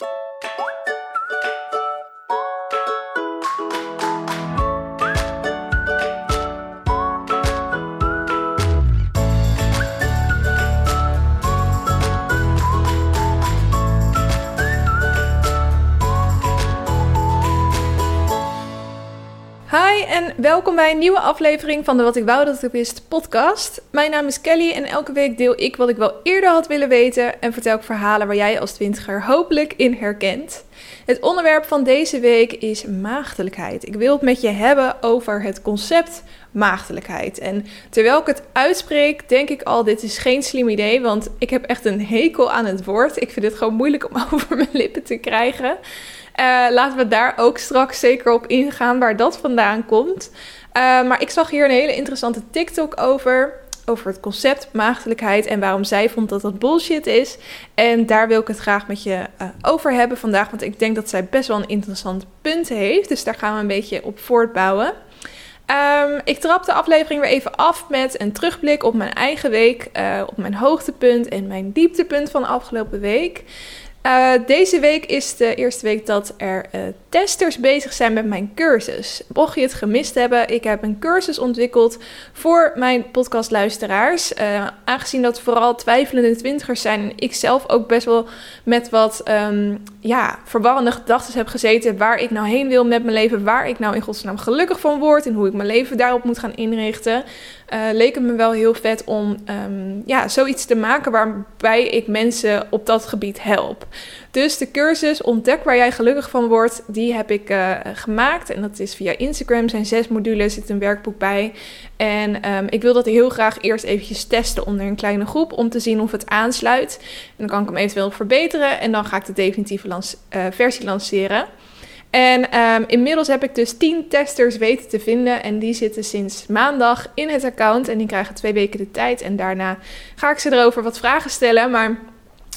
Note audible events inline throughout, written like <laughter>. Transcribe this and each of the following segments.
you welkom bij een nieuwe aflevering van de Wat ik wou dat ik wist podcast. Mijn naam is Kelly en elke week deel ik wat ik wel eerder had willen weten en vertel ik verhalen waar jij als twintiger hopelijk in herkent. Het onderwerp van deze week is maagdelijkheid. Ik wil het met je hebben over het concept maagdelijkheid. En terwijl ik het uitspreek, denk ik al, dit is geen slim idee, want ik heb echt een hekel aan het woord. Ik vind het gewoon moeilijk om <laughs> over mijn lippen te krijgen. Uh, laten we daar ook straks zeker op ingaan waar dat vandaan komt. Uh, maar ik zag hier een hele interessante TikTok over. Over het concept maagdelijkheid en waarom zij vond dat dat bullshit is. En daar wil ik het graag met je uh, over hebben vandaag. Want ik denk dat zij best wel een interessant punt heeft. Dus daar gaan we een beetje op voortbouwen. Um, ik trap de aflevering weer even af met een terugblik op mijn eigen week. op mijn hoogtepunt en mijn dieptepunt van de afgelopen week. Uh, deze week is de eerste week dat er uh, testers bezig zijn met mijn cursus. Mocht je het gemist hebben, ik heb een cursus ontwikkeld voor mijn podcastluisteraars. Uh, aangezien dat vooral twijfelende twintigers zijn en ik zelf ook best wel met wat um, ja, verwarrende gedachten heb gezeten waar ik nou heen wil met mijn leven, waar ik nou in godsnaam gelukkig van word en hoe ik mijn leven daarop moet gaan inrichten. Uh, leek het me wel heel vet om um, ja, zoiets te maken waarbij ik mensen op dat gebied help. Dus de cursus Ontdek waar jij gelukkig van wordt, die heb ik uh, gemaakt. En dat is via Instagram, er zijn zes modules, zit een werkboek bij. En um, ik wil dat heel graag eerst eventjes testen onder een kleine groep, om te zien of het aansluit. En dan kan ik hem eventueel verbeteren en dan ga ik de definitieve uh, versie lanceren. En um, inmiddels heb ik dus 10 testers weten te vinden. En die zitten sinds maandag in het account. En die krijgen twee weken de tijd. En daarna ga ik ze erover wat vragen stellen. Maar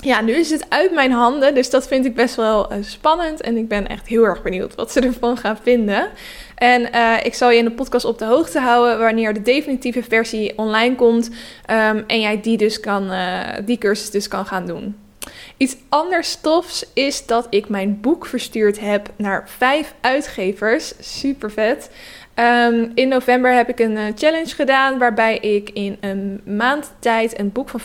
ja, nu is het uit mijn handen. Dus dat vind ik best wel uh, spannend. En ik ben echt heel erg benieuwd wat ze <laughs> ervan gaan vinden. En uh, ik zal je in de podcast op de hoogte houden wanneer de definitieve versie online komt. Um, en jij die, dus kan, uh, die cursus dus kan gaan doen. Iets anders tofs is dat ik mijn boek verstuurd heb naar vijf uitgevers. Super vet. Um, in november heb ik een uh, challenge gedaan waarbij ik in een maand tijd een boek van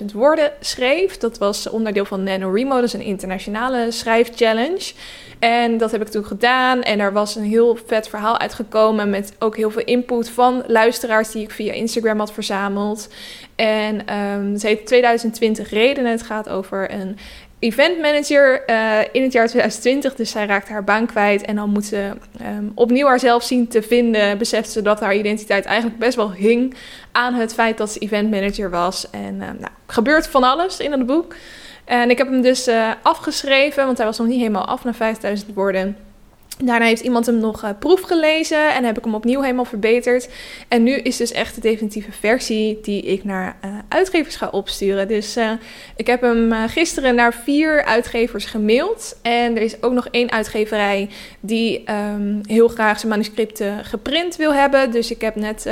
50.000 woorden schreef. Dat was onderdeel van NaNoWriMo, dat is een internationale schrijfchallenge. En dat heb ik toen gedaan en er was een heel vet verhaal uitgekomen met ook heel veel input van luisteraars die ik via Instagram had verzameld. En um, ze heet 2020 redenen. Het gaat over een event manager uh, in het jaar 2020. Dus zij raakt haar baan kwijt. En dan moet ze um, opnieuw haarzelf zien te vinden. Beseft ze dat haar identiteit eigenlijk best wel hing aan het feit dat ze event manager was. En uh, nou, gebeurt van alles in het boek. En ik heb hem dus uh, afgeschreven, want hij was nog niet helemaal af na 5000 woorden. Daarna heeft iemand hem nog uh, proef gelezen en heb ik hem opnieuw helemaal verbeterd. En nu is dus echt de definitieve versie die ik naar uh, uitgevers ga opsturen. Dus uh, ik heb hem gisteren naar vier uitgevers gemaild. En er is ook nog één uitgeverij die um, heel graag zijn manuscripten geprint wil hebben. Dus ik heb net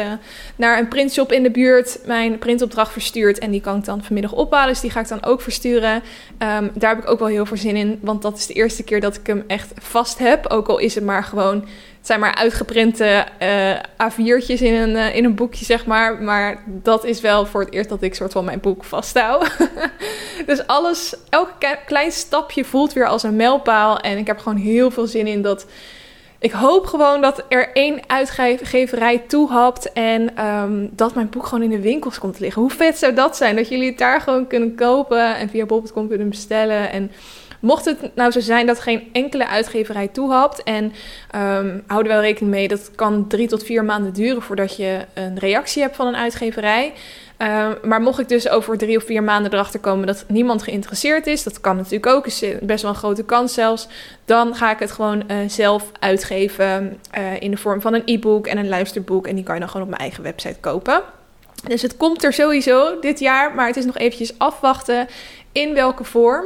naar een printshop in de buurt mijn printopdracht verstuurd. En die kan ik dan vanmiddag ophalen. Dus die ga ik dan ook versturen. Um, daar heb ik ook wel heel veel zin in. Want dat is de eerste keer dat ik hem echt vast heb. Ook is het maar gewoon, het zijn maar uitgeprinte uh, A4'tjes in een, uh, in een boekje, zeg maar. Maar dat is wel voor het eerst dat ik soort van mijn boek vasthoud. <laughs> dus alles, elk klein stapje voelt weer als een mijlpaal. En ik heb gewoon heel veel zin in dat... Ik hoop gewoon dat er één uitgeverij toehapt en um, dat mijn boek gewoon in de winkels komt liggen. Hoe vet zou dat zijn? Dat jullie het daar gewoon kunnen kopen en via bol.com kunnen bestellen. En Mocht het nou zo zijn dat geen enkele uitgeverij toehapt en um, hou er wel rekening mee, dat kan drie tot vier maanden duren voordat je een reactie hebt van een uitgeverij. Uh, maar mocht ik dus over drie of vier maanden erachter komen dat niemand geïnteresseerd is, dat kan natuurlijk ook, is best wel een grote kans zelfs, dan ga ik het gewoon uh, zelf uitgeven uh, in de vorm van een e-book en een luisterboek. En die kan je dan gewoon op mijn eigen website kopen. Dus het komt er sowieso dit jaar, maar het is nog eventjes afwachten in welke vorm.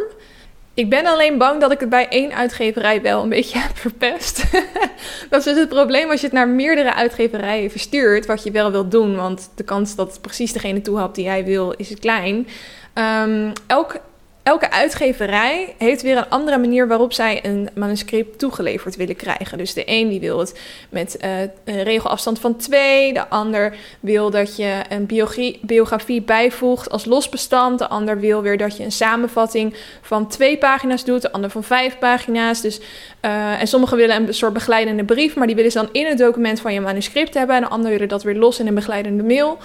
Ik ben alleen bang dat ik het bij één uitgeverij wel een beetje <laughs> heb verpest. <laughs> dat is dus het probleem als je het naar meerdere uitgeverijen verstuurt, wat je wel wilt doen, want de kans dat het precies degene toehapt die jij wil, is klein. Um, elk elke uitgeverij heeft weer een andere manier waarop zij een manuscript toegeleverd willen krijgen. Dus de een die wil het met uh, een regelafstand van twee. De ander wil dat je een biografie bijvoegt als losbestand. De ander wil weer dat je een samenvatting van twee pagina's doet. De ander van vijf pagina's. Dus, uh, en sommigen willen een soort begeleidende brief, maar die willen ze dan in het document van je manuscript hebben. En de ander willen dat weer los in een begeleidende mail.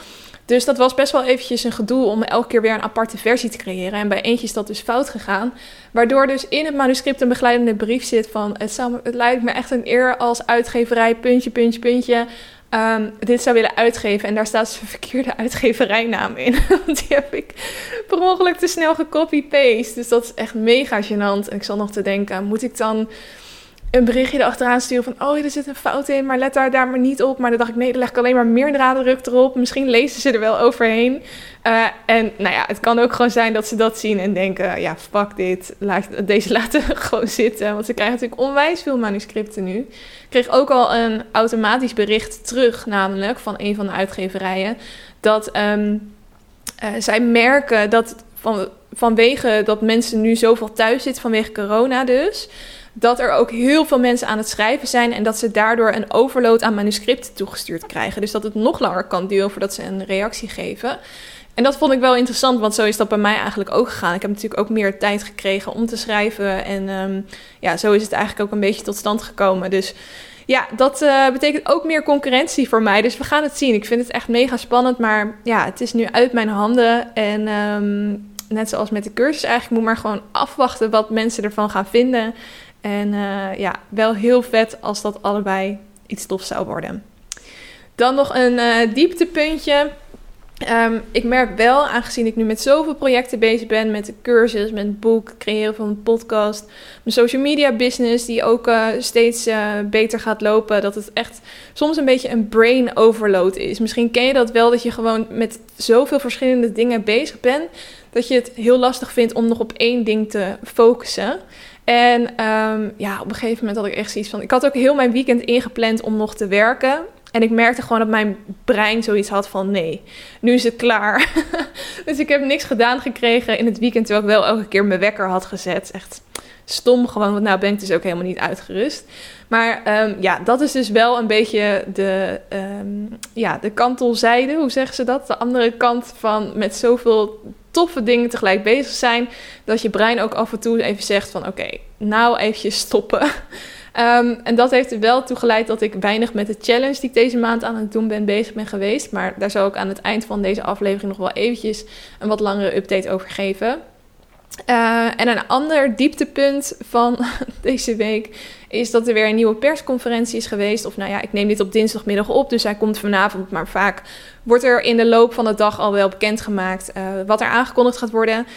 Dus dat was best wel eventjes een gedoe om elke keer weer een aparte versie te creëren. En bij eentje is dat dus fout gegaan. Waardoor dus in het manuscript een begeleidende brief zit van... het, het lijkt me echt een eer als uitgeverij, puntje, puntje, puntje... Um, dit zou willen uitgeven. En daar staat zijn verkeerde uitgeverijnaam in. <laughs> Want die heb ik per ongeluk te snel gecopy-paste. Dus dat is echt mega gênant. En ik zal nog te denken, moet ik dan een berichtje erachteraan sturen van... oh, er zit een fout in, maar let daar, daar maar niet op. Maar dan dacht ik, nee, dan leg ik alleen maar meer druk erop. Misschien lezen ze er wel overheen. Uh, en nou ja, het kan ook gewoon zijn dat ze dat zien en denken... ja, fuck dit, laat, deze <laughs> laten gewoon zitten. Want ze krijgen natuurlijk onwijs veel manuscripten nu. Ik kreeg ook al een automatisch bericht terug, namelijk van een van de uitgeverijen... dat um, uh, zij merken dat van, vanwege dat mensen nu zoveel thuis zitten, vanwege corona dus dat er ook heel veel mensen aan het schrijven zijn en dat ze daardoor een overload aan manuscripten toegestuurd krijgen. Dus dat het nog langer kan duren voordat ze een reactie geven. En dat vond ik wel interessant, want zo is dat bij mij eigenlijk ook gegaan. Ik heb natuurlijk ook meer tijd gekregen om te schrijven. En um, ja, zo is het eigenlijk ook een beetje tot stand gekomen. Dus ja, dat uh, betekent ook meer concurrentie voor mij. Dus we gaan het zien. Ik vind het echt mega spannend, maar ja, het is nu uit mijn handen. En um, net zoals met de cursus eigenlijk, moet maar gewoon afwachten wat mensen ervan gaan vinden. En uh, ja, wel heel vet als dat allebei iets tof zou worden. Dan nog een uh, dieptepuntje. Um, ik merk wel, aangezien ik nu met zoveel projecten bezig ben, met de cursus, met boek, creëren van een podcast, mijn social media business, die ook uh, steeds beter gaat lopen, dat het echt soms een beetje een brain overload is. Misschien ken je dat wel, dat je gewoon met zoveel verschillende dingen bezig bent, dat je het heel lastig vindt om nog op één ding te focussen. En um, ja, op een gegeven moment had ik echt zoiets van. Ik had ook heel mijn weekend ingepland om nog te werken. En ik merkte gewoon dat mijn brein zoiets had van nee, nu is het klaar. <laughs> dus ik heb niks gedaan gekregen in het weekend, terwijl ik wel elke keer mijn wekker had gezet. Echt stom gewoon, want nou ben ik dus ook helemaal niet uitgerust. Maar um, ja, dat is dus wel een beetje de, um, ja, de kantelzijde, hoe zeggen ze dat? De andere kant van met zoveel toffe dingen tegelijk bezig zijn, dat je brein ook af en toe even zegt van oké, nou eventjes stoppen. Um, <laughs> en dat heeft er wel toe geleid dat ik weinig met de challenge die ik deze maand aan het doen ben bezig ben geweest. Maar daar zal ik aan het eind van deze aflevering nog wel eventjes een wat langere update over geven. Uh, en een ander dieptepunt van <laughs> deze week is dat er weer een nieuwe persconferentie is geweest. Of nou ja, ik neem dit op dinsdagmiddag op, dus hij komt vanavond. Maar vaak wordt er in de loop van de dag al wel bekendgemaakt uh, wat er aangekondigd gaat worden.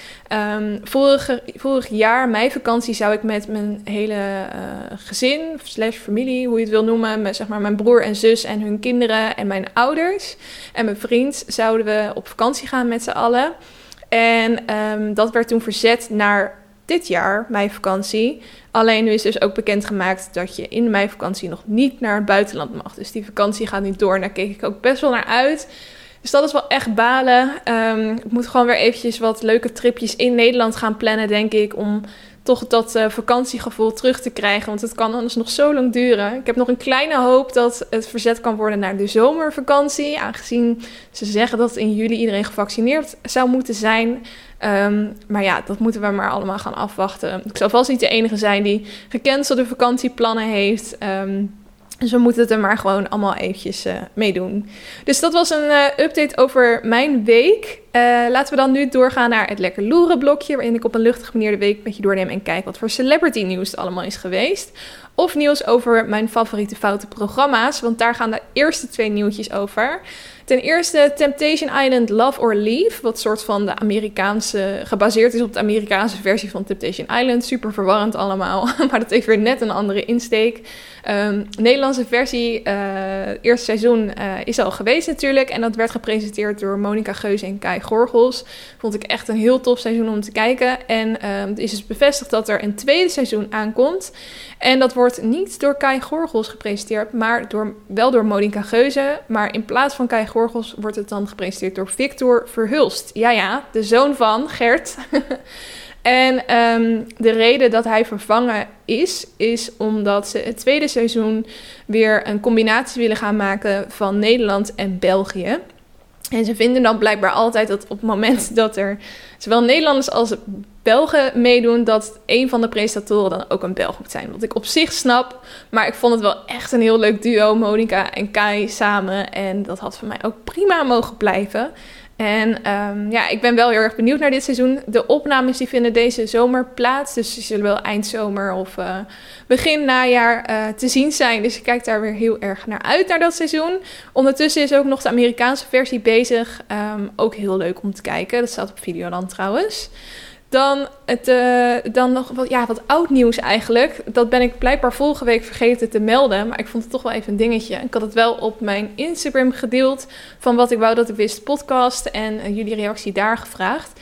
Vorige, vorig jaar, meivakantie, zou ik met mijn hele uh, gezin, slash familie, hoe je het wil noemen, met, zeg maar mijn broer en zus en hun kinderen en mijn ouders en mijn vriend, zouden we op vakantie gaan met z'n allen. En um, dat werd toen verzet naar dit jaar, meivakantie. Alleen nu is dus ook bekendgemaakt dat je in de meivakantie nog niet naar het buitenland mag. Dus die vakantie gaat niet door. daar keek ik ook best wel naar uit. Dus dat is wel echt balen. Um, ik moet gewoon weer eventjes wat leuke tripjes in Nederland gaan plannen, denk ik. Om toch dat uh, vakantiegevoel terug te krijgen. Want het kan anders nog zo lang duren. Ik heb nog een kleine hoop dat het verzet kan worden naar de zomervakantie. Aangezien ze zeggen dat in juli iedereen gevaccineerd zou moeten zijn. Um, maar ja, dat moeten we maar allemaal gaan afwachten. Ik zal vast niet de enige zijn die gecancelde vakantieplannen heeft. Um, dus we moeten het er maar gewoon allemaal eventjes uh, mee doen. Dus dat was een uh, update over mijn week. Uh, laten we dan nu doorgaan naar het lekker loeren blokje. Waarin ik op een luchtige manier de week met je doorneem en kijk wat voor celebrity nieuws er allemaal is geweest. Of nieuws over mijn favoriete foute programma's. Want daar gaan de eerste twee nieuwtjes over. Ten eerste Temptation Island Love or Leave, wat soort van de Amerikaanse, gebaseerd is op de Amerikaanse versie van Temptation Island. Super verwarrend allemaal, <laughs> maar dat heeft weer net een andere insteek. Um, Nederlandse versie, uh, eerste seizoen, uh, is al geweest natuurlijk. En dat werd gepresenteerd door Monica Geus en Kai Gorgels. Vond ik echt een heel tof seizoen om te kijken. En um, het is dus bevestigd dat er een tweede seizoen aankomt. En dat wordt niet door Kai Gorgels gepresenteerd, maar door, wel door Monica Geuze. Maar in plaats van Kai Gorgels wordt het dan gepresenteerd door Victor Verhulst. Ja, ja, de zoon van Gert. <laughs> En ehm, de reden dat hij vervangen is, is omdat ze het tweede seizoen weer een combinatie willen gaan maken van Nederland en België. En ze vinden dan blijkbaar altijd dat op het moment dat er zowel Nederlanders als Belgen meedoen, dat een van de presentatoren dan ook een Belg moet zijn. Wat ik op zich snap, maar ik vond het wel echt een heel leuk duo, Monica en Kai samen. En dat had voor mij ook prima mogen blijven. En um, ja, ik ben wel heel erg benieuwd naar dit seizoen. De opnames die vinden deze zomer plaats. Dus die zullen wel eindzomer of uh, begin najaar uh, te zien zijn. Dus ik kijk daar weer heel erg naar uit, naar dat seizoen. Ondertussen is ook nog de Amerikaanse versie bezig. Um, ook heel leuk om te kijken. Dat staat op Videoland trouwens. Dan, het, uh, dan nog wat, ja, wat oud nieuws eigenlijk. Dat ben ik blijkbaar vorige week vergeten te melden. Maar ik vond het toch wel even een dingetje. Ik had het wel op mijn Instagram gedeeld. Van wat ik wou dat ik wist podcast. En uh, jullie reactie daar gevraagd.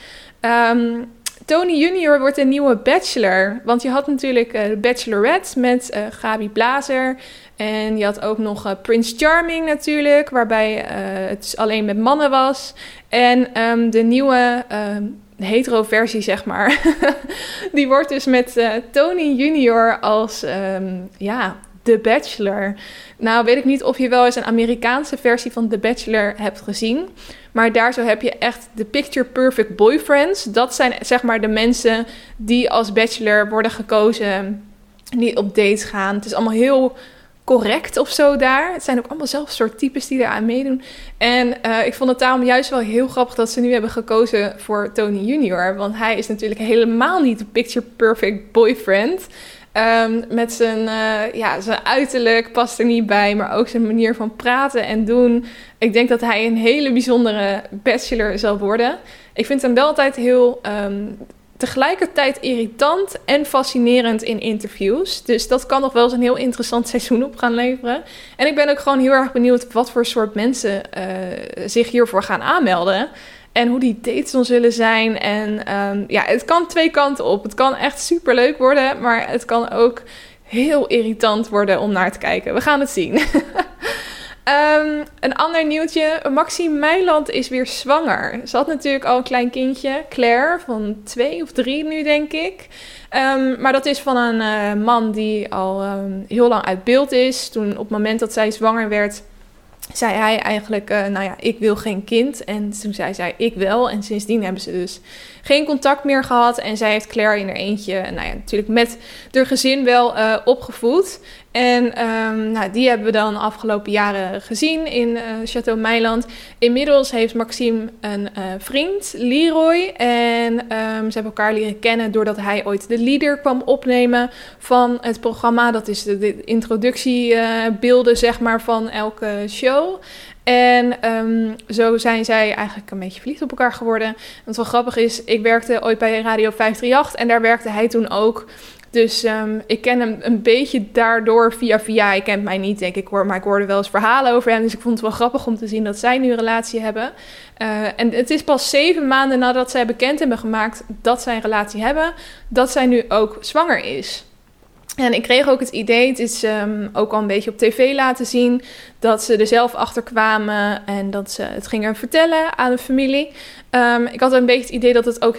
Um, Tony Junior wordt een nieuwe bachelor. Want je had natuurlijk uh, de Bachelorette met Gabi Blazer. En je had ook nog Prince Charming natuurlijk, waarbij het dus alleen met mannen was. En um, de nieuwe um, hetero versie, zeg maar. <laughs> die wordt dus met uh, Tony Junior als, um, ja, The Bachelor. Nou, weet ik niet of je wel eens een Amerikaanse versie van The Bachelor hebt gezien. Maar daar zo heb je echt de picture perfect boyfriends. Dat zijn zeg maar de mensen die als bachelor worden gekozen. Die op dates gaan. Het is allemaal heel correct of zo daar. Het zijn ook allemaal zelf soort types die eraan meedoen. En uh, ik vond het daarom juist wel heel grappig dat ze nu hebben gekozen voor Tony Junior. Want hij is natuurlijk helemaal niet de picture perfect boyfriend. Um, met zijn, uh, ja, zijn uiterlijk past er niet bij, maar ook zijn manier van praten en doen. Ik denk dat hij een hele bijzondere bachelor zal worden. Ik vind hem wel altijd heel um, tegelijkertijd irritant en fascinerend in interviews. Dus dat kan nog wel eens een heel interessant <laughs> seizoen op gaan leveren. En ik ben ook gewoon heel erg benieuwd wat voor soort mensen uh, zich hiervoor gaan aanmelden. En hoe die dates dan zullen zijn. En um, ja, het kan twee kanten op. Het kan echt super leuk worden, maar het kan ook heel irritant worden om naar te kijken. We gaan het zien. <laughs> Um, een ander nieuwtje. Maxime Meiland is weer zwanger. Ze had natuurlijk al een klein kindje, Claire, van twee of drie nu, denk ik. Um, maar dat is van een uh, man die al um, heel lang uit beeld is. Toen op het moment dat zij zwanger werd, zei hij eigenlijk, uh, nou ja, ik wil geen kind. En toen zei zij, ik wel. En sindsdien hebben ze dus geen contact meer gehad. En zij heeft Claire in haar eentje, nou ja, natuurlijk met haar gezin wel uh, opgevoed. En um, nou, die hebben we dan de afgelopen jaren gezien in uh, Château Meiland. Inmiddels heeft Maxime een uh, vriend, Leroy. En um, ze hebben elkaar leren kennen doordat hij ooit de leader kwam opnemen van het programma. Dat is de, de introductiebeelden, zeg maar, van elke show. En um, zo zijn zij eigenlijk een beetje verliefd op elkaar geworden. Wat wel grappig is, ik werkte ooit bij Radio 538 en daar werkte hij toen ook. Dus um, ik ken hem een beetje daardoor via via. Hij kent mij niet, denk ik maar ik hoorde wel eens verhalen over hem. Dus ik vond het wel grappig om te zien dat zij nu een relatie hebben. Uh, en het is pas zeven maanden nadat zij bekend hebben gemaakt dat zij een relatie hebben, dat zij nu ook zwanger is. En ik kreeg ook het idee, het is um, ook al een beetje op tv laten zien, dat ze er zelf achter kwamen en dat ze het gingen vertellen aan de familie. Um, ik had een beetje het idee dat het ook,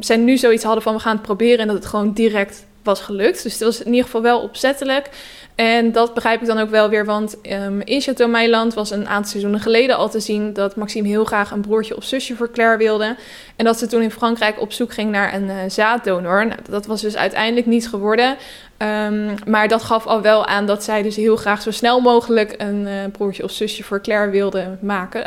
zij nu zoiets hadden van we gaan het proberen en dat het gewoon direct was gelukt. Dus het was in ieder geval wel opzettelijk. En dat begrijp ik dan ook wel weer, want um, in Château Meiland was een aantal seizoenen geleden al te zien dat Maxime heel graag een broertje of zusje voor Claire wilde. En dat ze toen in Frankrijk op zoek ging naar een uh, zaaddonor. Nou, dat was dus uiteindelijk niet geworden. Um, maar dat gaf al wel aan dat zij dus heel graag zo snel mogelijk een uh, broertje of zusje voor Claire wilde maken.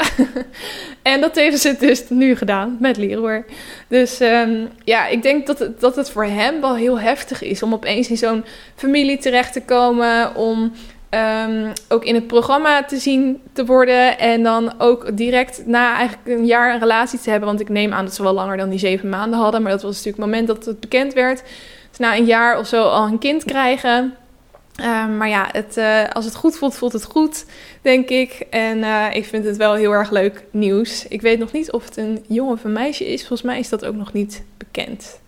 <laughs> en dat heeft ze dus nu gedaan met Leroy. Dus um, ja, ik denk dat het, dat het voor hem wel heel heftig is om opeens in zo'n familie terecht te komen. Om um, ook in het programma te zien te worden. En dan ook direct na eigenlijk een jaar een relatie te hebben. Want ik neem aan dat ze wel langer dan die zeven maanden hadden. Maar dat was natuurlijk het moment dat het bekend werd na een jaar of zo al een kind krijgen. Uh, maar ja, het, uh, als het goed voelt, voelt het goed, denk ik. En uh, ik vind het wel heel erg leuk nieuws. Ik weet nog niet of het een jongen of een meisje is. Volgens mij is dat ook nog niet bekend.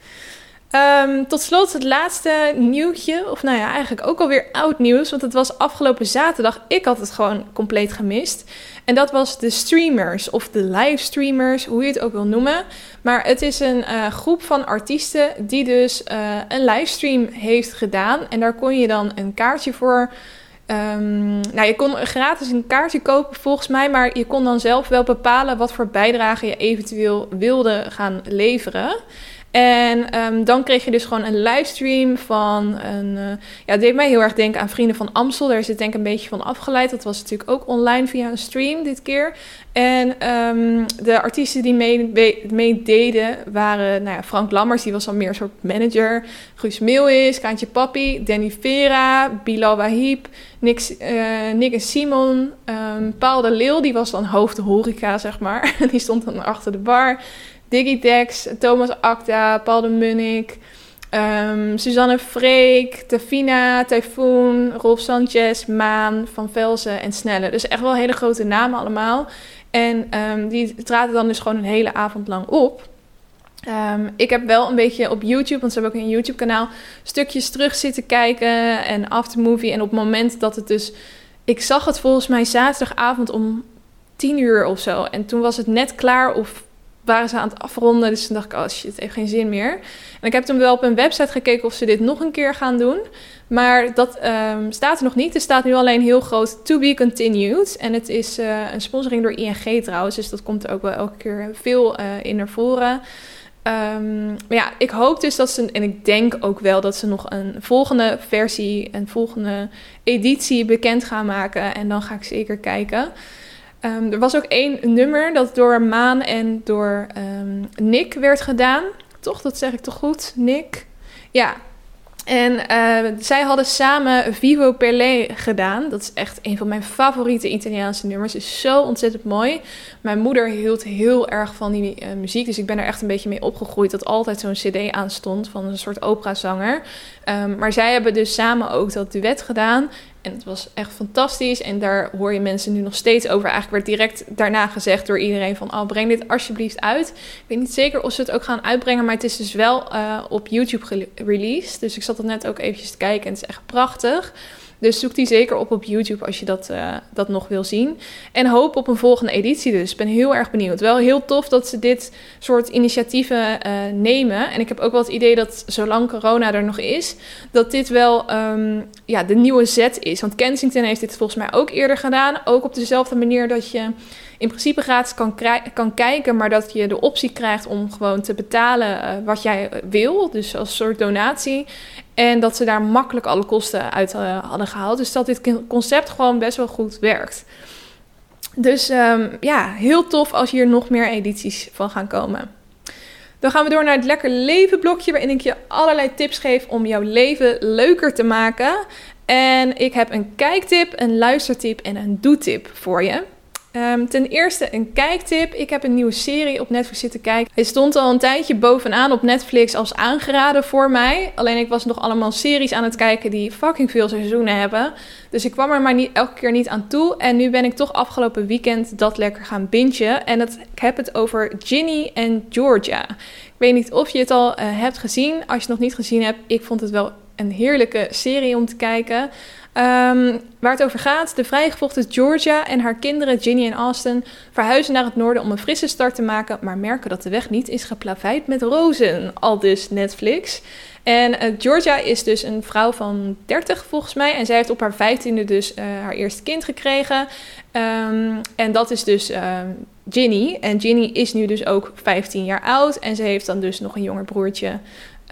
Ehm, tot slot het laatste nieuwtje, of nou ja, eigenlijk ook alweer oud nieuws, want het was afgelopen zaterdag. Ik had het gewoon compleet gemist. En dat was de streamers, of de livestreamers, hoe je het ook wil noemen. Maar het is een uh, groep van artiesten die dus uh, een livestream heeft gedaan. En daar kon je dan een kaartje voor Um, nou, je kon gratis een kaartje kopen volgens mij, maar je kon dan zelf wel bepalen wat voor bijdrage je eventueel wilde gaan leveren. En um, dan kreeg je dus gewoon een livestream van een. Uh, ja, het deed mij heel erg denken aan Vrienden van Amstel. Daar is het denk ik een beetje van afgeleid. Dat was natuurlijk ook online via een stream dit keer. En um, de artiesten die meededen mee waren nou ja, Frank Lammers, die was dan meer een soort manager. Guus Meeuwis, Kaantje Papi, Danny Vera, Bilal Wahib, Nick, uh, Nick en Simon. Um, Paul de Leeuw, die was dan hoofd horeca, zeg maar. <laughs> die stond dan achter de bar. Digidex, Thomas Acta, Paul de Munnik, um, Suzanne Freek, Tafina, Typhoon, Rolf Sanchez, Maan, Van Velzen en Snelle. Dus echt wel hele grote namen allemaal. En um, die traden dan dus gewoon een hele avond lang op. Um, ik heb wel een beetje op YouTube, want ze hebben ook een YouTube-kanaal, stukjes terug zitten kijken en aftermovie. En op het moment dat het dus. Ik zag het volgens mij zaterdagavond om 10 uur of zo. En toen was het net klaar of waren ze aan het afronden. Dus toen dacht ik, oh shit, het heeft geen zin meer. En ik heb toen wel op een website gekeken of ze dit nog een keer gaan doen. Maar dat um, staat er nog niet. Er staat nu alleen heel groot to be continued. En het is uh, een sponsoring door ING trouwens. Dus dat komt er ook wel elke keer veel uh, in naar voren. Um, maar ja, ik hoop dus dat ze, en ik denk ook wel dat ze nog een volgende versie, een volgende editie bekend gaan maken. En dan ga ik zeker kijken. Um, er was ook één nummer dat door Maan en door um, Nick werd gedaan. Toch, dat zeg ik toch goed? Nick? Ja. En uh, zij hadden samen Vivo Perlé gedaan. Dat is echt een van mijn favoriete Italiaanse nummers. Is zo ontzettend mooi. Mijn moeder hield heel erg van die uh, muziek. Dus ik ben er echt een beetje mee opgegroeid. Dat altijd zo'n cd aanstond van een soort operazanger. Um, maar zij hebben dus samen ook dat duet gedaan. En het was echt fantastisch. En daar hoor je mensen nu nog steeds over. Eigenlijk werd direct daarna gezegd door iedereen van... oh, breng dit alsjeblieft uit. Ik weet niet zeker of ze het ook gaan uitbrengen... maar het is dus wel uh, op YouTube released. Dus ik zat er net ook eventjes te kijken en het is echt prachtig. Dus zoek die zeker op op YouTube als je dat, uh, dat nog wil zien. En hoop op een volgende editie dus. Ik ben heel erg benieuwd. Wel heel tof dat ze dit soort initiatieven uh, nemen. En ik heb ook wel het idee dat zolang corona er nog is... dat dit wel um, ja, de nieuwe zet is. Want Kensington heeft dit volgens mij ook eerder gedaan. Ook op dezelfde manier dat je in principe gratis kan, kan kijken... maar dat je de optie krijgt om gewoon te betalen uh, wat jij wil. Dus als soort donatie. En dat ze daar makkelijk alle kosten uit uh, hadden gehaald. Dus dat dit concept gewoon best wel goed werkt. Dus um, ja, heel tof als hier nog meer edities van gaan komen. Dan gaan we door naar het Lekker Leven blokje, waarin ik je allerlei tips geef om jouw leven leuker te maken. En ik heb een kijktip, een luistertip en een doetip voor je. Um, ten eerste een kijktip. Ik heb een nieuwe serie op Netflix zitten kijken. Hij stond al een tijdje bovenaan op Netflix als aangeraden voor mij. Alleen ik was nog allemaal series aan het kijken die fucking veel seizoenen hebben. Dus ik kwam er maar niet, elke keer niet aan toe. En nu ben ik toch afgelopen weekend dat lekker gaan bingen. En het, ik heb het over Ginny en Georgia. Ik weet niet of je het al uh, hebt gezien. Als je het nog niet gezien hebt, ik vond het wel een heerlijke serie om te kijken. Um, waar het over gaat, de vrijgevochten Georgia en haar kinderen Ginny en Austin verhuizen naar het noorden om een frisse start te maken, maar merken dat de weg niet is geplaveid met rozen, al dus Netflix. En uh, Georgia is dus een vrouw van 30 volgens mij en zij heeft op haar 15e dus uh, haar eerste kind gekregen. Um, en dat is dus uh, Ginny. En Ginny is nu dus ook 15 jaar oud en ze heeft dan dus nog een jonger broertje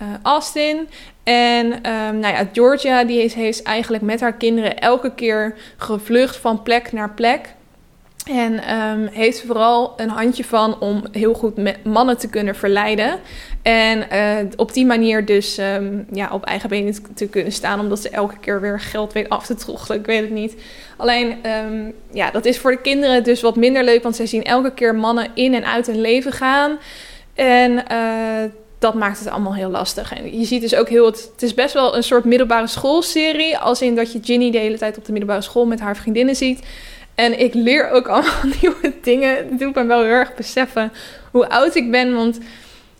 uh, Austin. En um, nou ja, Georgia die heeft, heeft eigenlijk met haar kinderen elke keer gevlucht van plek naar plek. En um, heeft vooral een handje van om heel goed mannen te kunnen verleiden. En uh, op die manier dus um, ja, op eigen benen te kunnen staan. Omdat ze elke keer weer geld weet af te troggelen. Ik weet het niet. Alleen, ja, dat is voor de kinderen dus wat minder leuk. Want zij zien elke keer mannen in en uit hun leven gaan. En uh, dat maakt het allemaal heel lastig. En je ziet dus ook heel... Het, het is best wel een soort middelbare schoolserie. Als in dat je Ginny de hele tijd op de middelbare school met haar vriendinnen ziet. En ik leer ook <laughs> allemaal nieuwe dingen. Het doet me wel heel erg beseffen hoe oud ik ben. Want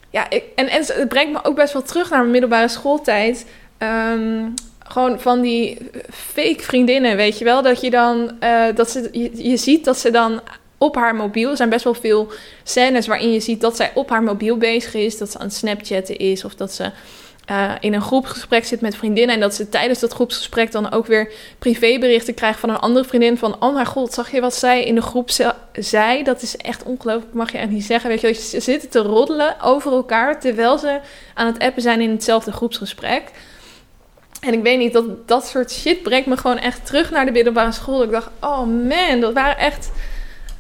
ja, ik, en, en het brengt me ook best wel terug naar mijn middelbare schooltijd. Ehm, gewoon van die fake vriendinnen, weet je wel. Dat je dan, uh, dat ze, je, je ziet dat ze dan op haar mobiel. Er zijn best wel veel scènes waarin je ziet dat zij op haar mobiel bezig is. Dat ze aan het Snapchatten is of dat ze uh, in een groepsgesprek zit met vriendinnen. En dat ze tijdens dat groepsgesprek dan ook weer privéberichten krijgt van een andere vriendin. Van, oh mijn god, zag je wat zij in de groep zei? Dat is echt ongelooflijk, mag je echt niet zeggen. Weet je, ze zitten te roddelen over elkaar terwijl ze aan het appen zijn in hetzelfde groepsgesprek. En ik weet niet, dat, dat soort shit brengt me gewoon echt terug naar de middelbare school. Ik dacht, oh man, dat waren echt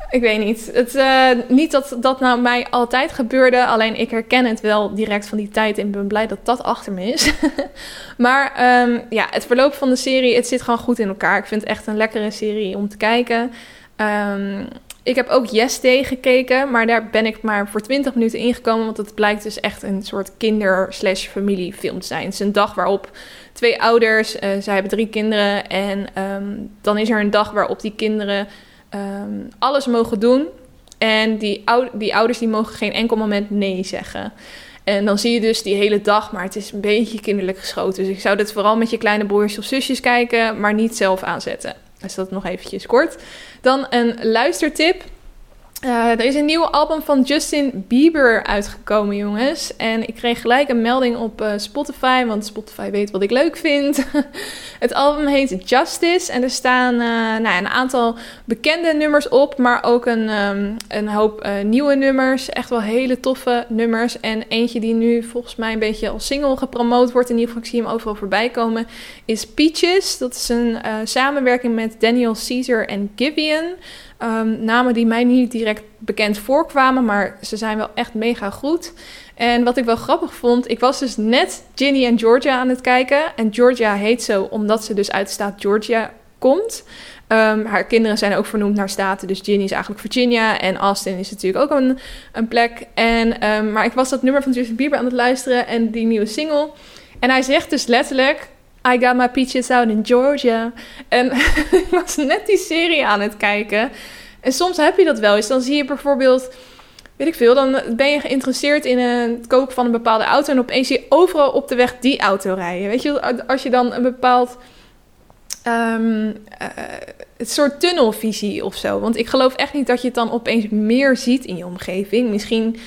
ik weet niet. Het, uh, niet dat dat nou mij altijd gebeurde. Alleen ik herken het wel direct van die tijd. En ben blij dat dat achter me is. <laughs> maar um, ja, het verloop van de serie, het zit gewoon goed in elkaar. Ik vind het echt een lekkere serie om te kijken. Um, ik heb ook Yes Day gekeken. Maar daar ben ik maar voor 20 minuten ingekomen. Want het blijkt dus echt een soort kinder-slash-familiefilm te zijn. Het is een dag waarop twee ouders, uh, zij hebben drie kinderen. En um, dan is er een dag waarop die kinderen um, alles mogen doen. En die, die ouders die mogen geen enkel moment nee zeggen. En dan zie je dus die hele dag, maar het is een beetje kinderlijk geschoten. Dus ik zou dit vooral met je kleine broers of zusjes kijken, maar niet zelf aanzetten. Dus dat nog eventjes kort. Dan een luistertip. Uh, er is een nieuwe album van Justin Bieber uitgekomen, jongens. En ik kreeg gelijk een melding op uh, Spotify, want Spotify weet wat ik leuk vind. <laughs> het album heet Justice en er staan uh, nou, een aantal bekende nummers op, maar ook een, um, een hoop nieuwe nummers. Echt wel hele toffe nummers. En eentje die nu volgens mij een beetje als single gepromoot wordt, in ieder geval ik zie hem overal voorbij komen, is Peaches. Dat is een samenwerking met Daniel Caesar en Givian. Um, namen die mij niet direct bekend voorkwamen, maar ze zijn wel echt mega goed. En wat ik wel grappig vond, ik was dus net Ginny en Georgia aan het kijken. En Georgia heet zo omdat ze dus uit de staat Georgia komt. Um, haar kinderen zijn ook vernoemd naar staten. Dus Ginny is eigenlijk Virginia. En Austin is natuurlijk ook een, een plek. En, um, maar ik was dat nummer van Justin Bieber aan het luisteren en die nieuwe single. En hij zegt dus letterlijk: I got my peaches out in Georgia. En <laughs> ik was net die serie aan het kijken. En soms heb je dat wel eens. Dan zie je bijvoorbeeld, weet ik veel, dan ben je geïnteresseerd in het kopen van een bepaalde auto. En opeens zie je overal op de weg die auto rijden. Weet je, als je dan een bepaald. Um, uh, het soort tunnelvisie of zo. Want ik geloof echt niet dat je het dan opeens meer ziet in je omgeving. Misschien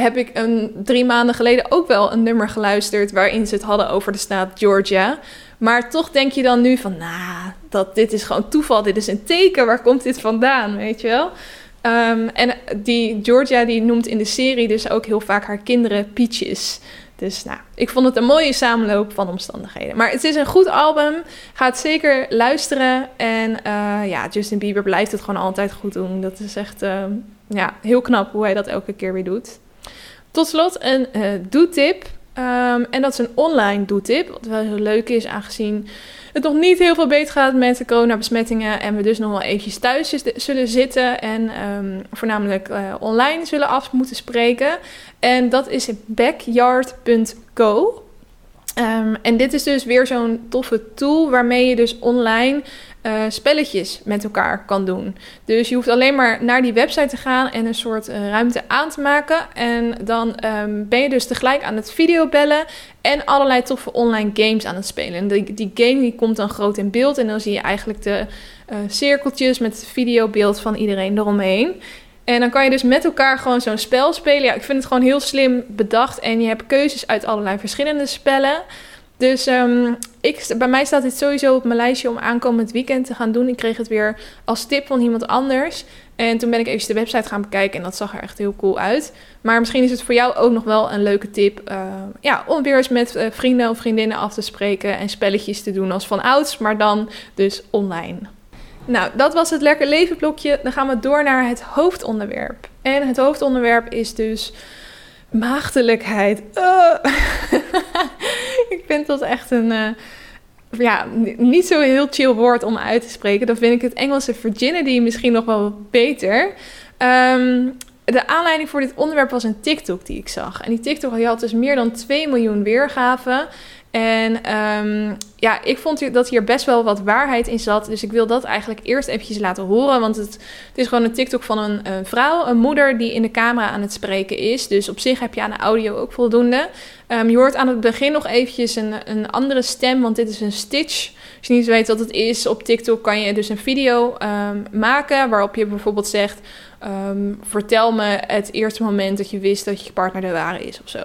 heb ik een, drie maanden geleden ook wel een nummer geluisterd waarin ze het hadden over de staat Georgia. Maar toch denk je dan nu van, nou, dat dit is gewoon toeval, dit is een teken, waar komt dit vandaan, weet je wel? Um, en die Georgia die noemt in de serie dus ook heel vaak haar kinderen Peaches. Dus nou, ik vond het een mooie samenloop van omstandigheden. Maar het is een goed album. Ga het zeker luisteren. En uh, ja, Justin Bieber blijft het gewoon altijd goed doen. Dat is echt uh, ja, heel knap hoe hij dat elke keer weer doet. Tot slot een uh, doetip. Um, en dat is een online doetip. Wat wel heel leuk is, aangezien het nog niet heel veel beter gaat met de coronabesmettingen. En we dus nog wel eventjes thuis zullen zitten. En um, voornamelijk uh, online zullen af moeten spreken. En dat is backyard.co. Um, en dit is dus weer zo'n toffe tool waarmee je dus online uh, spelletjes met elkaar kan doen. Dus je hoeft alleen maar naar die website te gaan en een soort uh, ruimte aan te maken. En dan um, ben je dus tegelijk aan het videobellen en allerlei toffe online games aan het spelen. En die, die game die komt dan groot in beeld en dan zie je eigenlijk de uh, cirkeltjes met het videobeeld van iedereen eromheen. En dan kan je dus met elkaar gewoon zo'n spel spelen. Ja, ik vind het gewoon heel slim bedacht. En je hebt keuzes uit allerlei verschillende spellen. Dus um, ik, bij mij staat dit sowieso op mijn lijstje om aankomend weekend te gaan doen. Ik kreeg het weer als tip van iemand anders. En toen ben ik even de website gaan bekijken en dat zag er echt heel cool uit. Maar misschien is het voor jou ook nog wel een leuke tip. Uh, ja, om weer eens met uh, vrienden of vriendinnen af te spreken en spelletjes te doen als van ouds, maar dan dus online. Nou, dat was het Lekker Leven blokje. Dan gaan we door naar het hoofdonderwerp. En het hoofdonderwerp is dus maagdelijkheid. Uh. <laughs> vind dat echt een... Uh, ja, niet zo heel chill woord om uit te spreken. Dan vind ik het Engelse virginity misschien nog wel beter. Um, de aanleiding voor dit onderwerp was een TikTok die ik zag. En die TikTok had dus meer dan 2 miljoen weergaven. En ehm, ja, ik vond dat hier best wel wat waarheid in zat. Dus ik wil dat eigenlijk eerst eventjes laten horen. Want het, het is gewoon een TikTok van een, vrouw, een moeder die in de camera aan het spreken is. Dus op zich heb je aan de audio ook voldoende. Um, je hoort aan het begin nog eventjes een, een andere stem, want dit is een stitch. Als je niet weet wat het is, op TikTok kan je dus een video um, maken waarop je bijvoorbeeld zegt... vertel me het eerste moment dat je wist dat je partner de ware is of zo.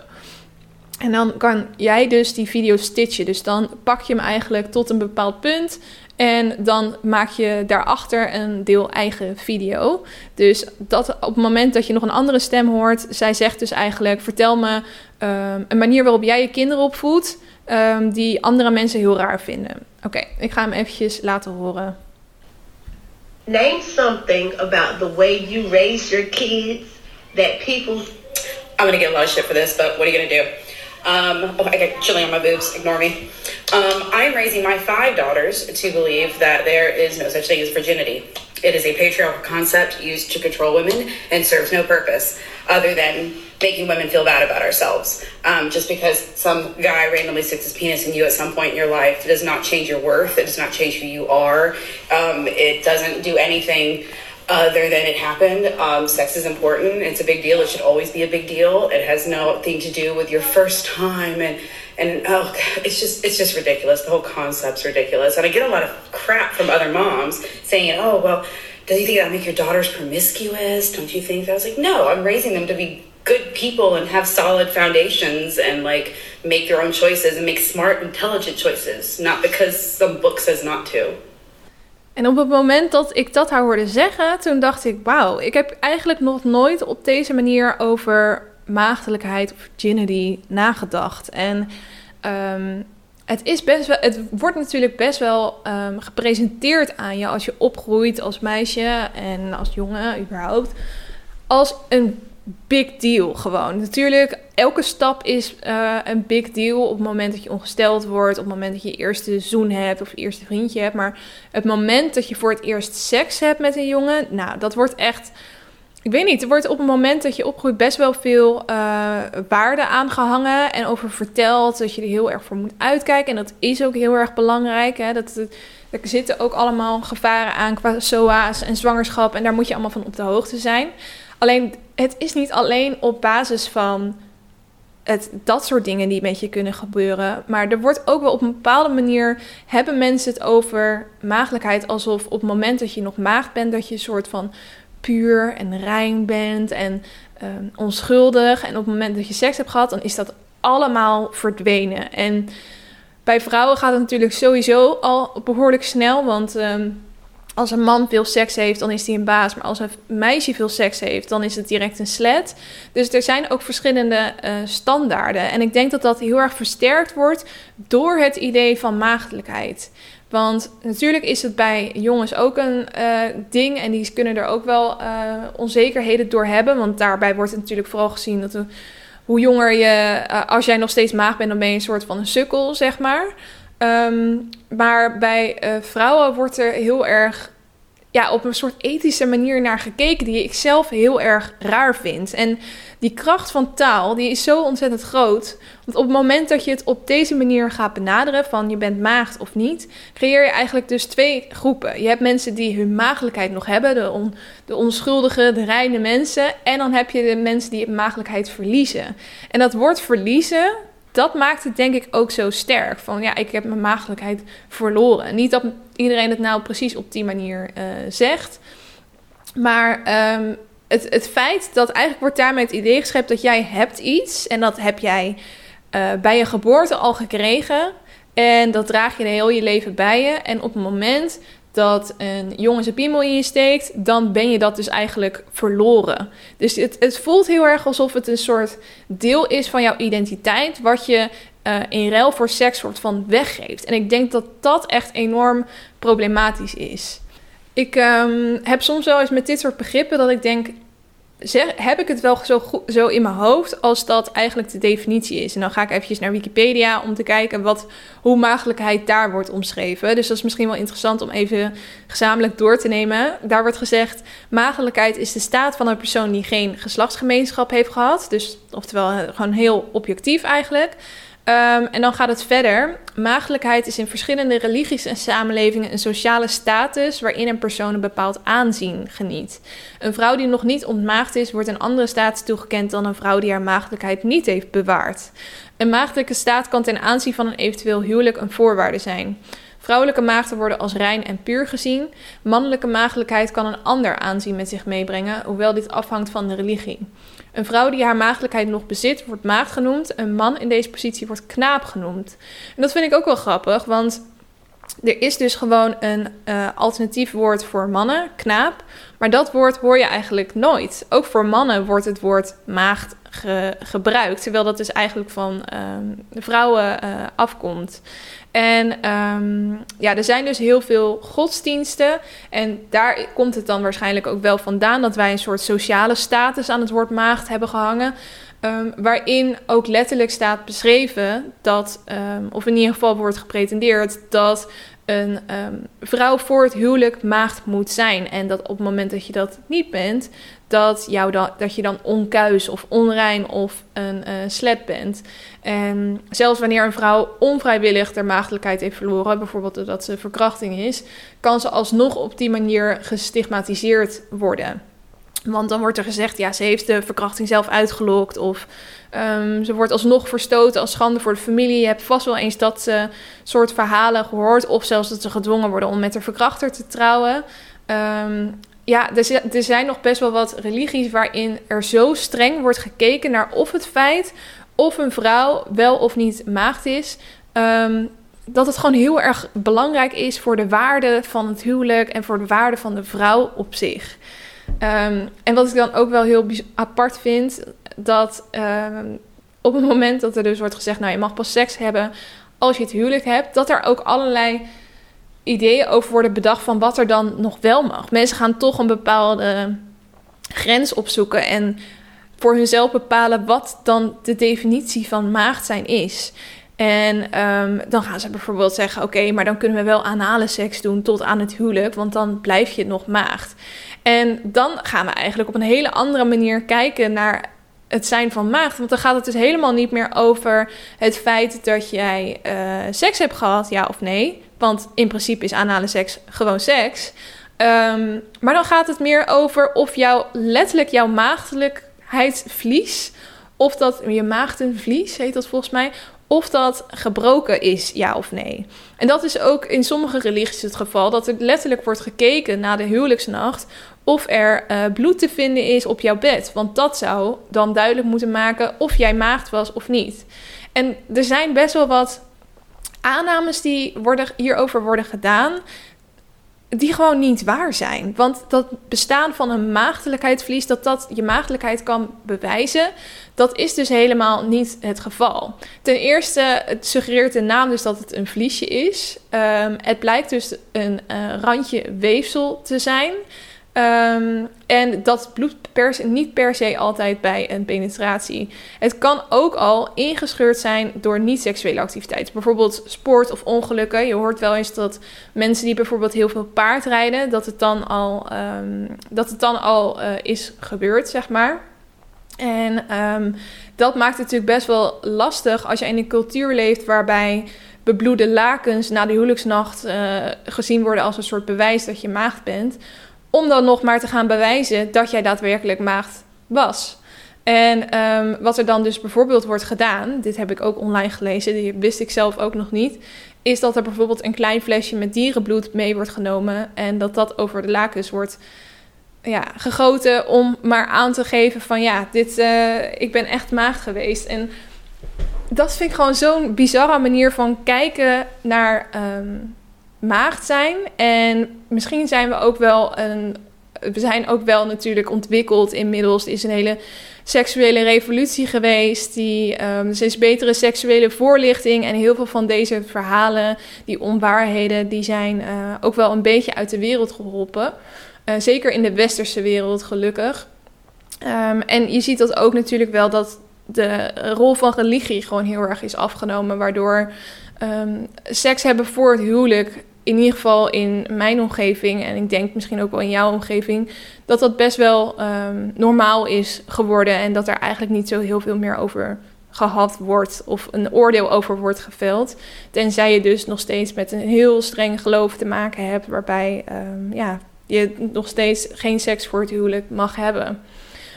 En dan kan jij dus die video stitchen. Dus dan pak je hem eigenlijk tot een bepaald punt. En dan maak je daarachter een deel eigen video. Dus dat op het moment dat je nog een andere stem hoort, zij zegt dus eigenlijk: vertel me um, een manier waarop jij je kinderen opvoedt, um, die andere mensen heel raar vinden. Oké, okay, ik ga hem eventjes laten horen. Name something about the way you raise your kids that people. I'm gonna get a lot of shit for this, but what are you gonna do? Um, oh, I got chilling on my boobs. Ignore me. Um, I'm raising my five daughters to believe that there is no such thing as virginity. It is a patriarchal concept used to control women and serves no purpose other than making women feel bad about ourselves. Um, just because some guy randomly sticks his penis in you at some point in your life does not change your worth. It does not change who you are. Um, it doesn't do anything other than it happened. Um, sex is important. It's a big deal. It should always be a big deal. It has nothing to do with your first time and and oh, it's just it's just ridiculous. The whole concept's ridiculous. And I get a lot of crap from other moms saying, "Oh, well, does you think that'll make your daughters promiscuous? Don't you think?" That I was like, "No, I'm raising them to be good people and have solid foundations and like make their own choices and make smart, intelligent choices, not because some book says not to." En op het moment dat ik dat haar hoorde zeggen, toen dacht ik: wauw, ik heb eigenlijk nog nooit op deze manier over maagdelijkheid of virginity nagedacht. En um, het, is best wel, het wordt natuurlijk best wel um, gepresenteerd aan je als je opgroeit als meisje en als jongen überhaupt. Als een big deal gewoon. Natuurlijk, elke stap is uh, een big deal op het moment dat je ongesteld wordt, op het moment dat je eerste zoen hebt of je eerste vriendje hebt. Maar het moment dat je voor het eerst seks hebt met een jongen, nou, dat wordt echt. Ik weet niet, er wordt op het moment dat je opgroeit best wel veel uh, waarde aangehangen en over verteld dat je er heel erg voor moet uitkijken. En dat is ook heel erg belangrijk. Hè? Dat, dat, er zitten ook allemaal gevaren aan qua SOA's en zwangerschap en daar moet je allemaal van op de hoogte zijn. Alleen het is niet alleen op basis van het, dat soort dingen die met je kunnen gebeuren. Maar er wordt ook wel op een bepaalde manier. hebben mensen het over maagdelijkheid. alsof op het moment dat je nog maagd bent. dat je een soort van puur en rein bent en uh, onschuldig. En op het moment dat je seks hebt gehad, dan is dat allemaal verdwenen. En bij vrouwen gaat het natuurlijk sowieso al behoorlijk snel. Want. Uh, als een man veel seks heeft, dan is hij een baas. Maar als een meisje veel seks heeft, dan is het direct een slet. Dus er zijn ook verschillende uh, standaarden. En ik denk dat dat heel erg versterkt wordt door het idee van maagdelijkheid. Want natuurlijk is het bij jongens ook een uh, ding. En die kunnen er ook wel uh, onzekerheden door hebben. Want daarbij wordt het natuurlijk vooral gezien dat hoe jonger je, als jij nog steeds maag bent, dan ben je een soort van een sukkel, zeg maar. Um, maar bij uh, vrouwen wordt er heel erg ja, op een soort ethische manier naar gekeken, die ik zelf heel erg raar vind. En die kracht van taal, die is zo ontzettend groot. Want op het moment dat je het op deze manier gaat benaderen, van je bent maagd of niet, creëer je eigenlijk dus twee groepen. Je hebt mensen die hun maagdelijkheid nog hebben, de, de onschuldige, de reine mensen. En dan heb je de mensen die maagdelijkheid verliezen. En dat woord verliezen, dat maakt het denk ik ook zo sterk. Van ja, ik heb mijn maagdelijkheid verloren. Niet dat iedereen het nou precies op die manier uh, zegt. Maar um, het, het feit dat eigenlijk wordt daarmee het idee geschept dat jij hebt iets. En dat heb jij uh, bij je geboorte al gekregen. En dat draag je de heel je leven bij je. En op het moment dat een jongen zijn piemel in je steekt, dan ben je dat dus eigenlijk verloren. Dus het, het voelt heel erg alsof het een soort deel is van jouw identiteit, wat je uh, in ruil voor seks soort van weggeeft. En ik denk dat dat echt enorm problematisch is. Ik um, heb soms wel eens met dit soort begrippen dat ik denk, zeg, heb ik het wel zo, goed, zo in mijn hoofd als dat eigenlijk de definitie is. En dan ga ik eventjes naar Wikipedia om te kijken wat, hoe maagdelijkheid daar wordt omschreven. Dus dat is misschien wel interessant om even gezamenlijk door te nemen. Daar wordt gezegd, maagdelijkheid is de staat van een persoon die geen geslachtsgemeenschap heeft gehad. Dus oftewel gewoon heel objectief eigenlijk. Ehm, en dan gaat het verder. Maagdelijkheid is in verschillende religies en samenlevingen een sociale status waarin een persoon een bepaald aanzien geniet. Een vrouw die nog niet ontmaagd is, wordt een andere status toegekend dan een vrouw die haar maagdelijkheid niet heeft bewaard. Een maagdelijke staat kan ten aanzien van een eventueel huwelijk een voorwaarde zijn. Vrouwelijke maagden worden als rein en puur gezien. Mannelijke maagdelijkheid kan een ander aanzien met zich meebrengen, hoewel dit afhangt van de religie. Een vrouw die haar maagdelijkheid nog bezit, wordt maagd genoemd. Een man in deze positie wordt knaap genoemd. En dat vind ik ook wel grappig, want er is dus gewoon een uh, alternatief woord voor mannen, knaap. Maar dat woord hoor je eigenlijk nooit. Ook voor mannen wordt het woord maagd gebruikt. Terwijl dat dus eigenlijk van um, vrouwen uh, afkomt. En um, ja, er zijn dus heel veel godsdiensten. En daar komt het dan waarschijnlijk ook wel vandaan dat wij een soort sociale status aan het woord maagd hebben gehangen. Um, waarin ook letterlijk staat beschreven dat, um, of in ieder geval wordt gepretendeerd, dat een vrouw voor het huwelijk maagd moet zijn. En dat op het moment dat je dat niet bent, dat, jou dan, dat je dan onkuis of onrein of een uh, bent. En zelfs wanneer een vrouw onvrijwillig haar maagdelijkheid heeft verloren, bijvoorbeeld doordat ze verkrachting is, kan ze alsnog op die manier gestigmatiseerd worden. Want dan wordt er gezegd, ja, ze heeft de verkrachting zelf uitgelokt. Of um, ze wordt alsnog verstoten als schande voor de familie. Je hebt vast wel eens dat soort verhalen gehoord. Of zelfs dat ze gedwongen worden om met de verkrachter te trouwen. Um, ja, er, er zijn nog best wel wat religies waarin er zo streng wordt gekeken naar of het feit of een vrouw wel of niet maagd is. Um, dat het gewoon heel erg belangrijk is voor de waarde van het huwelijk en voor de waarde van de vrouw op zich. Um, en wat ik dan ook wel heel apart vind, dat um, op het moment dat er dus wordt gezegd, nou je mag pas seks hebben als je het huwelijk hebt, dat er ook allerlei ideeën over worden bedacht van wat er dan nog wel mag. Mensen gaan toch een bepaalde grens opzoeken en voor hunzelf bepalen wat dan de definitie van maagd zijn is. En um, dan gaan ze bijvoorbeeld zeggen: Oké, maar dan kunnen we wel anale seks doen tot aan het huwelijk, want dan blijf je nog maagd. En dan gaan we eigenlijk op een hele andere manier kijken naar het zijn van maagd. Want dan gaat het dus helemaal niet meer over het feit dat jij uh, seks hebt gehad, ja of nee. Want in principe is anale seks gewoon seks. Um, maar dan gaat het meer over of jouw letterlijk jouw maagdelijkheidsvlies, of dat je maagdenvlies heet dat volgens mij, of dat gebroken is, ja of nee. En dat is ook in sommige religies het geval, dat er letterlijk wordt gekeken na de huwelijksnacht of er uh, bloed te vinden is op jouw bed. Want dat zou dan duidelijk moeten maken of jij maagd was of niet. En er zijn best wel wat aannames die worden, hierover worden gedaan die gewoon niet waar zijn. Want dat bestaan van een maagdelijkheidsverlies, dat dat je maagdelijkheid kan bewijzen, dat is dus helemaal niet het geval. Ten eerste, het suggereert de naam dus dat het een vliesje is. Um, het blijkt dus een uh, randje weefsel te zijn. Um, en dat bloed per, niet per se altijd bij een penetratie. Het kan ook al ingescheurd zijn door niet-seksuele activiteiten. Bijvoorbeeld sport of ongelukken. Je hoort wel eens dat mensen die bijvoorbeeld heel veel paard rijden, dat het dan al, um, dat het dan al uh, is gebeurd, zeg maar. En um, dat maakt het natuurlijk best wel lastig als je in een cultuur leeft waarbij bebloede lakens na de huwelijksnacht uh, gezien worden als een soort bewijs dat je maagd bent om dan nog maar te gaan bewijzen dat jij daadwerkelijk maagd was. En um, wat er dan dus bijvoorbeeld wordt gedaan, dit heb ik ook online gelezen, die wist ik zelf ook nog niet, is dat er bijvoorbeeld een klein flesje met dierenbloed mee wordt genomen en dat dat over de lakens wordt ja, gegoten om maar aan te geven van ja, dit, uh, ik ben echt maagd geweest. En dat vind ik gewoon zo'n bizarre manier van kijken naar um, maagd zijn. En misschien zijn we ook wel een. We zijn ook wel natuurlijk ontwikkeld inmiddels. Is een hele seksuele revolutie geweest. Die, um, er is betere seksuele voorlichting. En heel veel van deze verhalen, die onwaarheden, die zijn uh, ook wel een beetje uit de wereld geholpen. Uh, zeker in de westerse wereld, gelukkig. Um, en je ziet dat ook natuurlijk wel dat de rol van religie gewoon heel erg is afgenomen. Waardoor um, seks hebben voor het huwelijk in ieder geval in mijn omgeving en ik denk misschien ook wel in jouw omgeving, dat dat best wel um, normaal is geworden en dat er eigenlijk niet zo heel veel meer over gehad wordt of een oordeel over wordt geveld. Tenzij je dus nog steeds met een heel streng geloof te maken hebt, waarbij ehm, ja, je nog steeds geen seks voor het huwelijk mag hebben.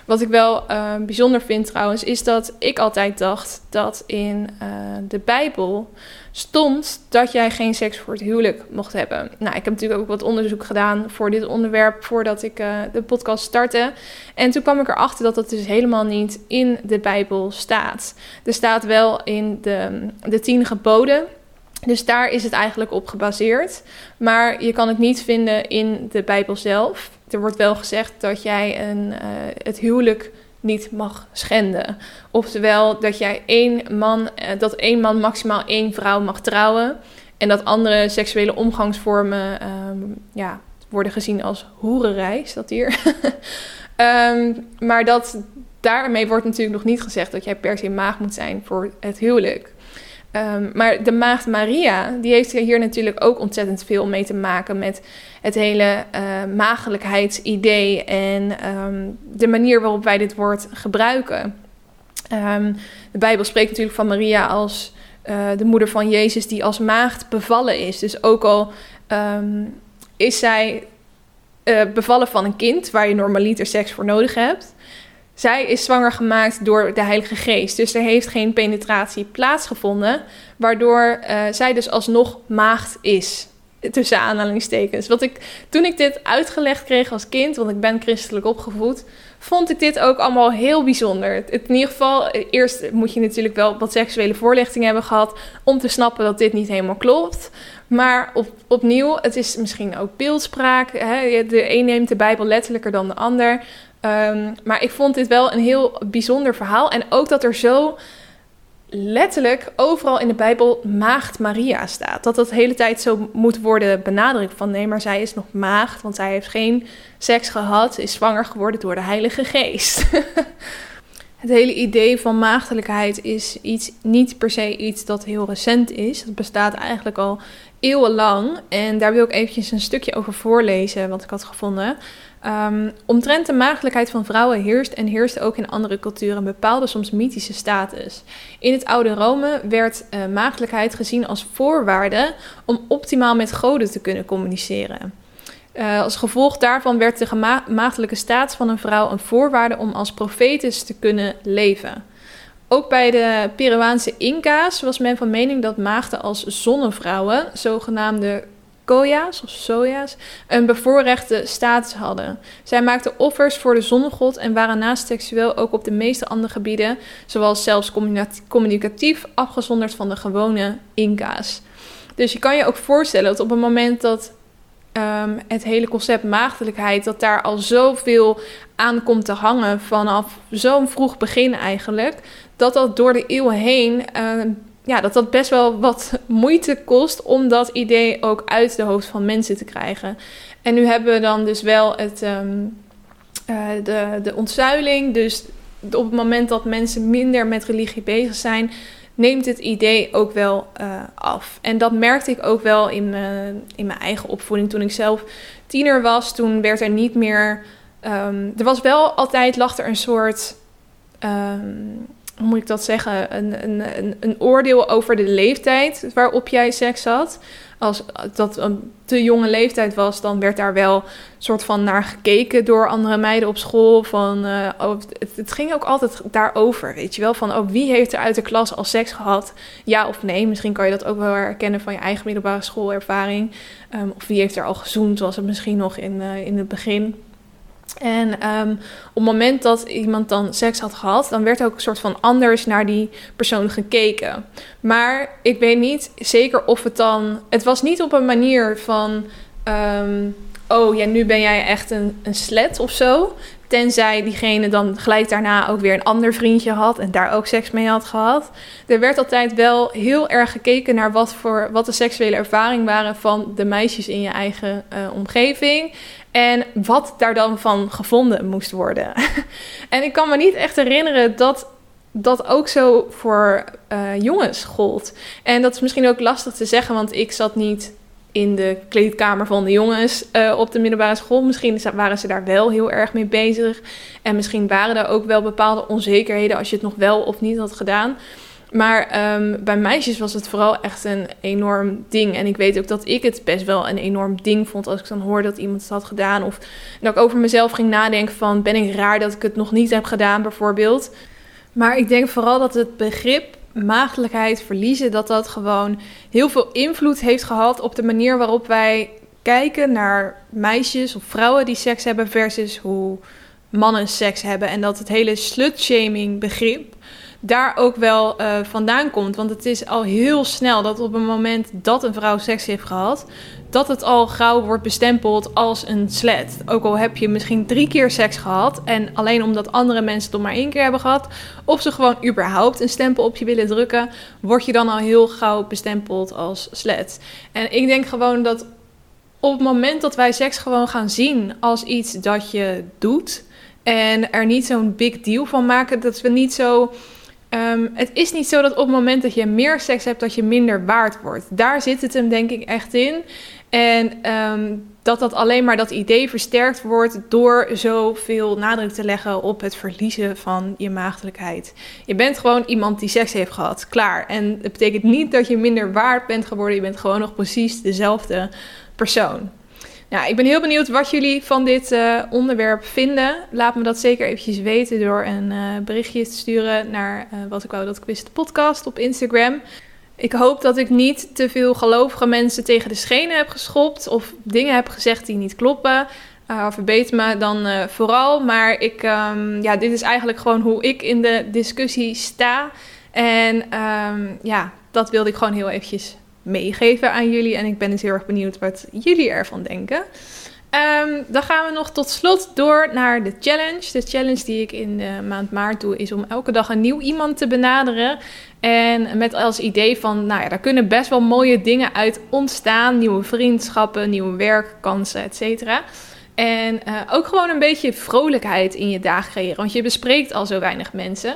Wat ik wel ehm, bijzonder vind trouwens, is dat ik altijd dacht dat in eh, de Bijbel stond dat jij geen seks voor het huwelijk mocht hebben. Nou, ik heb natuurlijk ook wat onderzoek gedaan voor dit onderwerp voordat ik uh, de podcast startte. En toen kwam ik erachter dat dat dus helemaal niet in de Bijbel staat. Er staat wel in de, de tien geboden. Dus daar is het eigenlijk op gebaseerd. Maar je kan het niet vinden in de Bijbel zelf. Er wordt wel gezegd dat jij een, uh, het huwelijk niet mag schenden. Oftewel dat jij één man, eh, dat één man maximaal één vrouw mag trouwen. En dat andere seksuele omgangsvormen um, ja, worden gezien als hoererij, dat hier. um, <laughs> maar dat, daarmee wordt natuurlijk nog niet gezegd dat jij per se maag moet zijn voor het huwelijk. Um, maar de maagd Maria, die heeft hier natuurlijk ook ontzettend veel mee te maken met het hele uh, en um, de manier waarop wij dit woord gebruiken. Um, de Bijbel spreekt natuurlijk van Maria als uh, de moeder van Jezus die als maagd bevallen is. Dus ook al is zij uh, bevallen van een kind waar je normaliter seks voor nodig hebt, zij is zwanger gemaakt door de Heilige Geest. Dus er heeft geen penetratie plaatsgevonden. Waardoor uh, zij dus alsnog maagd is. Tussen aanhalingstekens. Wat ik, toen ik dit uitgelegd kreeg als kind, want ik ben christelijk opgevoed, vond ik dit ook allemaal heel bijzonder. In ieder geval, eerst moet je natuurlijk wel wat seksuele voorlichting hebben gehad om te snappen dat dit niet helemaal klopt. Maar op, opnieuw, het is misschien ook beeldspraak. Hè? De een neemt de Bijbel letterlijker dan de ander. Um, maar ik vond dit wel een heel bijzonder verhaal. En ook dat er zo letterlijk overal in de Bijbel maagd Maria staat. Dat dat de hele tijd zo moet worden benadrukt. Van nee, maar zij is nog maagd, want zij heeft geen seks gehad. Is zwanger geworden door de Heilige Geest. <laughs> Het hele idee van maagdelijkheid is iets, niet per se iets dat heel recent is. Het bestaat eigenlijk al eeuwenlang. En daar wil ik eventjes een stukje over voorlezen, wat ik had gevonden. Um, omtrent de maagdelijkheid van vrouwen heerst en heerste ook in andere culturen een bepaalde, soms mythische status. In het oude Rome werd uh, maagdelijkheid gezien als voorwaarde om optimaal met goden te kunnen communiceren. Uh, als gevolg daarvan werd de maagdelijke status van een vrouw een voorwaarde om als profetes te kunnen leven. Ook bij de Peruaanse Inca's was men van mening dat maagden als zonnevrouwen, zogenaamde Koya's of Soja's een bevoorrechte status hadden. Zij maakten offers voor de zonnegod en waren naast seksueel ook op de meeste andere gebieden, zoals zelfs communicatief, afgezonderd van de gewone Inca's. Dus je kan je ook voorstellen dat op het moment dat um, het hele concept maagdelijkheid, dat daar al zoveel aan komt te hangen vanaf zo'n vroeg begin eigenlijk, dat dat door de eeuwen heen uh, ja, dat dat best wel wat <laughs> moeite kost om dat idee ook uit de hoofd van mensen te krijgen. En nu hebben we dan dus wel het, um, uh, de, de ontzuiling. Dus op het moment dat mensen minder met religie bezig zijn, neemt het idee ook wel uh, af. En dat merkte ik ook wel in, mijn, in mijn eigen opvoeding. Toen ik zelf tiener was, toen werd er niet meer. Um, er was wel altijd, lag er een soort. Um, hoe moet ik dat zeggen, een, een, een, een, oordeel over de leeftijd waarop jij seks had. Als dat een te jonge leeftijd was, dan werd daar wel soort van naar gekeken door andere meiden op school. Van, uh, oh, het, ging ook altijd daarover, weet je wel. Van oh, wie heeft er uit de klas al seks gehad? Ja of nee? Misschien kan je dat ook wel herkennen van je eigen middelbare schoolervaring. Um, of wie heeft er al gezoend, was het misschien nog in, uh, in het begin. En um, op het moment dat iemand dan seks had gehad, dan werd ook een soort van anders naar die persoon gekeken. Maar ik weet niet zeker of het dan. Het was niet op een manier van. Um, oh ja, nu ben jij echt een, een slet of zo. Tenzij diegene dan gelijk daarna ook weer een ander vriendje had en daar ook seks mee had gehad. Er werd altijd wel heel erg gekeken naar wat, voor, wat de seksuele ervaring waren van de meisjes in je eigen uh, omgeving. En wat daar dan van gevonden moest worden. <laughs> en ik kan me niet echt herinneren dat dat ook zo voor uh, jongens gold. En dat is misschien ook lastig te zeggen, want ik zat niet in de kleedkamer van de jongens uh, op de middelbare school. Misschien waren ze daar wel heel erg mee bezig. En misschien waren er ook wel bepaalde onzekerheden als je het nog wel of niet had gedaan. Maar um, bij meisjes was het vooral echt een enorm ding. En ik weet ook dat ik het best wel een enorm ding vond als ik dan hoorde dat iemand het had gedaan. Of dat ik over mezelf ging nadenken van ben ik raar dat ik het nog niet heb gedaan bijvoorbeeld. Maar ik denk vooral dat het begrip maagdelijkheid verliezen, dat dat gewoon heel veel invloed heeft gehad op de manier waarop wij kijken naar meisjes of vrouwen die seks hebben versus hoe mannen seks hebben. En dat het hele slutshaming begrip daar ook wel uh, vandaan komt. Want het is al heel snel dat op het moment dat een vrouw seks heeft gehad, dat het al gauw wordt bestempeld als een slet. Ook al heb je misschien drie keer seks gehad en alleen omdat andere mensen het maar één keer hebben gehad, of ze gewoon überhaupt een stempel op je willen drukken, word je dan al heel gauw bestempeld als slet. En ik denk gewoon dat op het moment dat wij seks gewoon gaan zien als iets dat je doet en er niet zo'n big deal van maken, dat we niet zo Um, het is niet zo dat op het moment dat je meer seks hebt, dat je minder waard wordt. Daar zit het hem denk ik echt in. En um, dat dat alleen maar dat idee versterkt wordt door zoveel nadruk te leggen op het verliezen van je maagdelijkheid. Je bent gewoon iemand die seks heeft gehad, klaar. En het betekent niet dat je minder waard bent geworden, je bent gewoon nog precies dezelfde persoon. Nou, ik ben heel benieuwd wat jullie van dit uh, onderwerp vinden. Laat me dat zeker eventjes weten door een uh, berichtje te sturen naar uh, wat ik wou dat wist de podcast op Instagram. Ik hoop dat ik niet te veel gelovige mensen tegen de schenen heb geschopt of dingen heb gezegd die niet kloppen. verbeter me dan vooral. Maar ik, um, ja, dit is eigenlijk gewoon hoe ik in de discussie sta. En um, ja, dat wilde ik gewoon heel eventjes meegeven aan jullie. En ik ben dus heel erg benieuwd wat jullie ervan denken. Um, dan gaan we nog tot slot door naar de challenge. De challenge die ik in de maand maart doe, is om elke dag een nieuw iemand te benaderen. En met als idee van, nou ja, daar kunnen best wel mooie dingen uit ontstaan. Nieuwe vriendschappen, nieuwe werkkansen, et cetera. En uh, ook gewoon een beetje vrolijkheid in je dag creëren. Want je bespreekt al zo weinig mensen.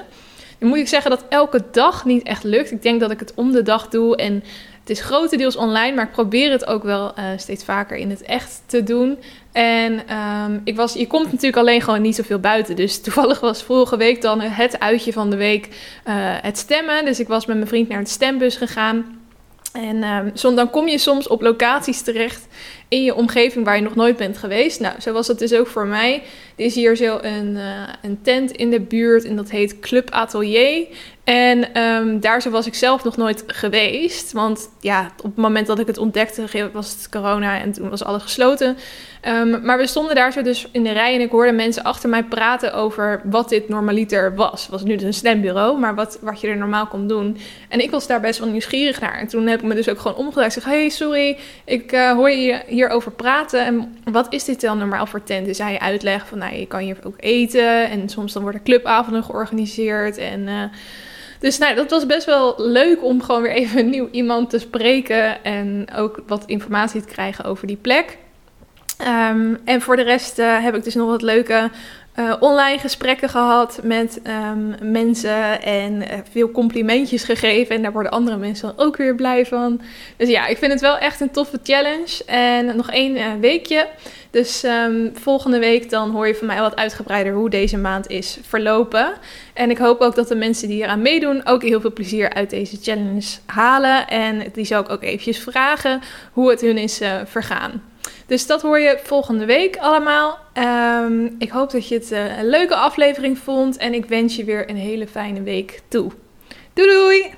Dan moet ik zeggen dat elke dag niet echt lukt. Ik denk dat ik het om de dag doe en het is grotendeels online, maar ik probeer het ook wel uh, steeds vaker in het echt te doen. En um, ik was, je komt natuurlijk alleen gewoon niet zoveel buiten. Dus toevallig was vorige week dan het uitje van de week uh, het stemmen. Dus ik was met mijn vriend naar het stembus gegaan. En um, dan kom je soms op locaties terecht in je omgeving waar je nog nooit bent geweest. Nou, zo was het dus ook voor mij. Er is hier zo een, uh, een tent in de buurt en dat heet Club Atelier. En um, daar zo was ik zelf nog nooit geweest. Want ja, op het moment dat ik het ontdekte was het corona en toen was alles gesloten. Um, maar we stonden daar zo dus in de rij en ik hoorde mensen achter mij praten over wat dit normaliter was. Was nu dus een stembureau, maar wat, wat je er normaal kon doen. En ik was daar best wel nieuwsgierig naar. En toen heb ik me dus ook gewoon omgedraaid. Ik zeg, hey, sorry, ik uh, hoor je hierover praten. En wat is dit dan normaal voor tent? Dus hij uitleggen van, nou, je kan hier ook eten. En soms dan worden clubavonden georganiseerd en... Uh, dus nou, dat was best wel leuk om gewoon weer even nieuw iemand te spreken en ook wat informatie te krijgen over die plek. Um, en voor de rest uh, heb ik dus nog wat leuke uh, online gesprekken gehad met um, mensen en uh, veel complimentjes gegeven. En daar worden andere mensen ook weer blij van. Dus ja, ik vind het wel echt een toffe challenge. En nog één weekje. Dus um, volgende week dan hoor je van mij wat uitgebreider hoe deze maand is verlopen. En ik hoop ook dat de mensen die eraan meedoen ook heel veel plezier uit deze challenge halen. En die zal ik ook eventjes vragen hoe het hun is uh, vergaan. Dus dat hoor je volgende week allemaal. Um, ik hoop dat je het uh, een leuke aflevering vond. En ik wens je weer een hele fijne week toe. Doei doei!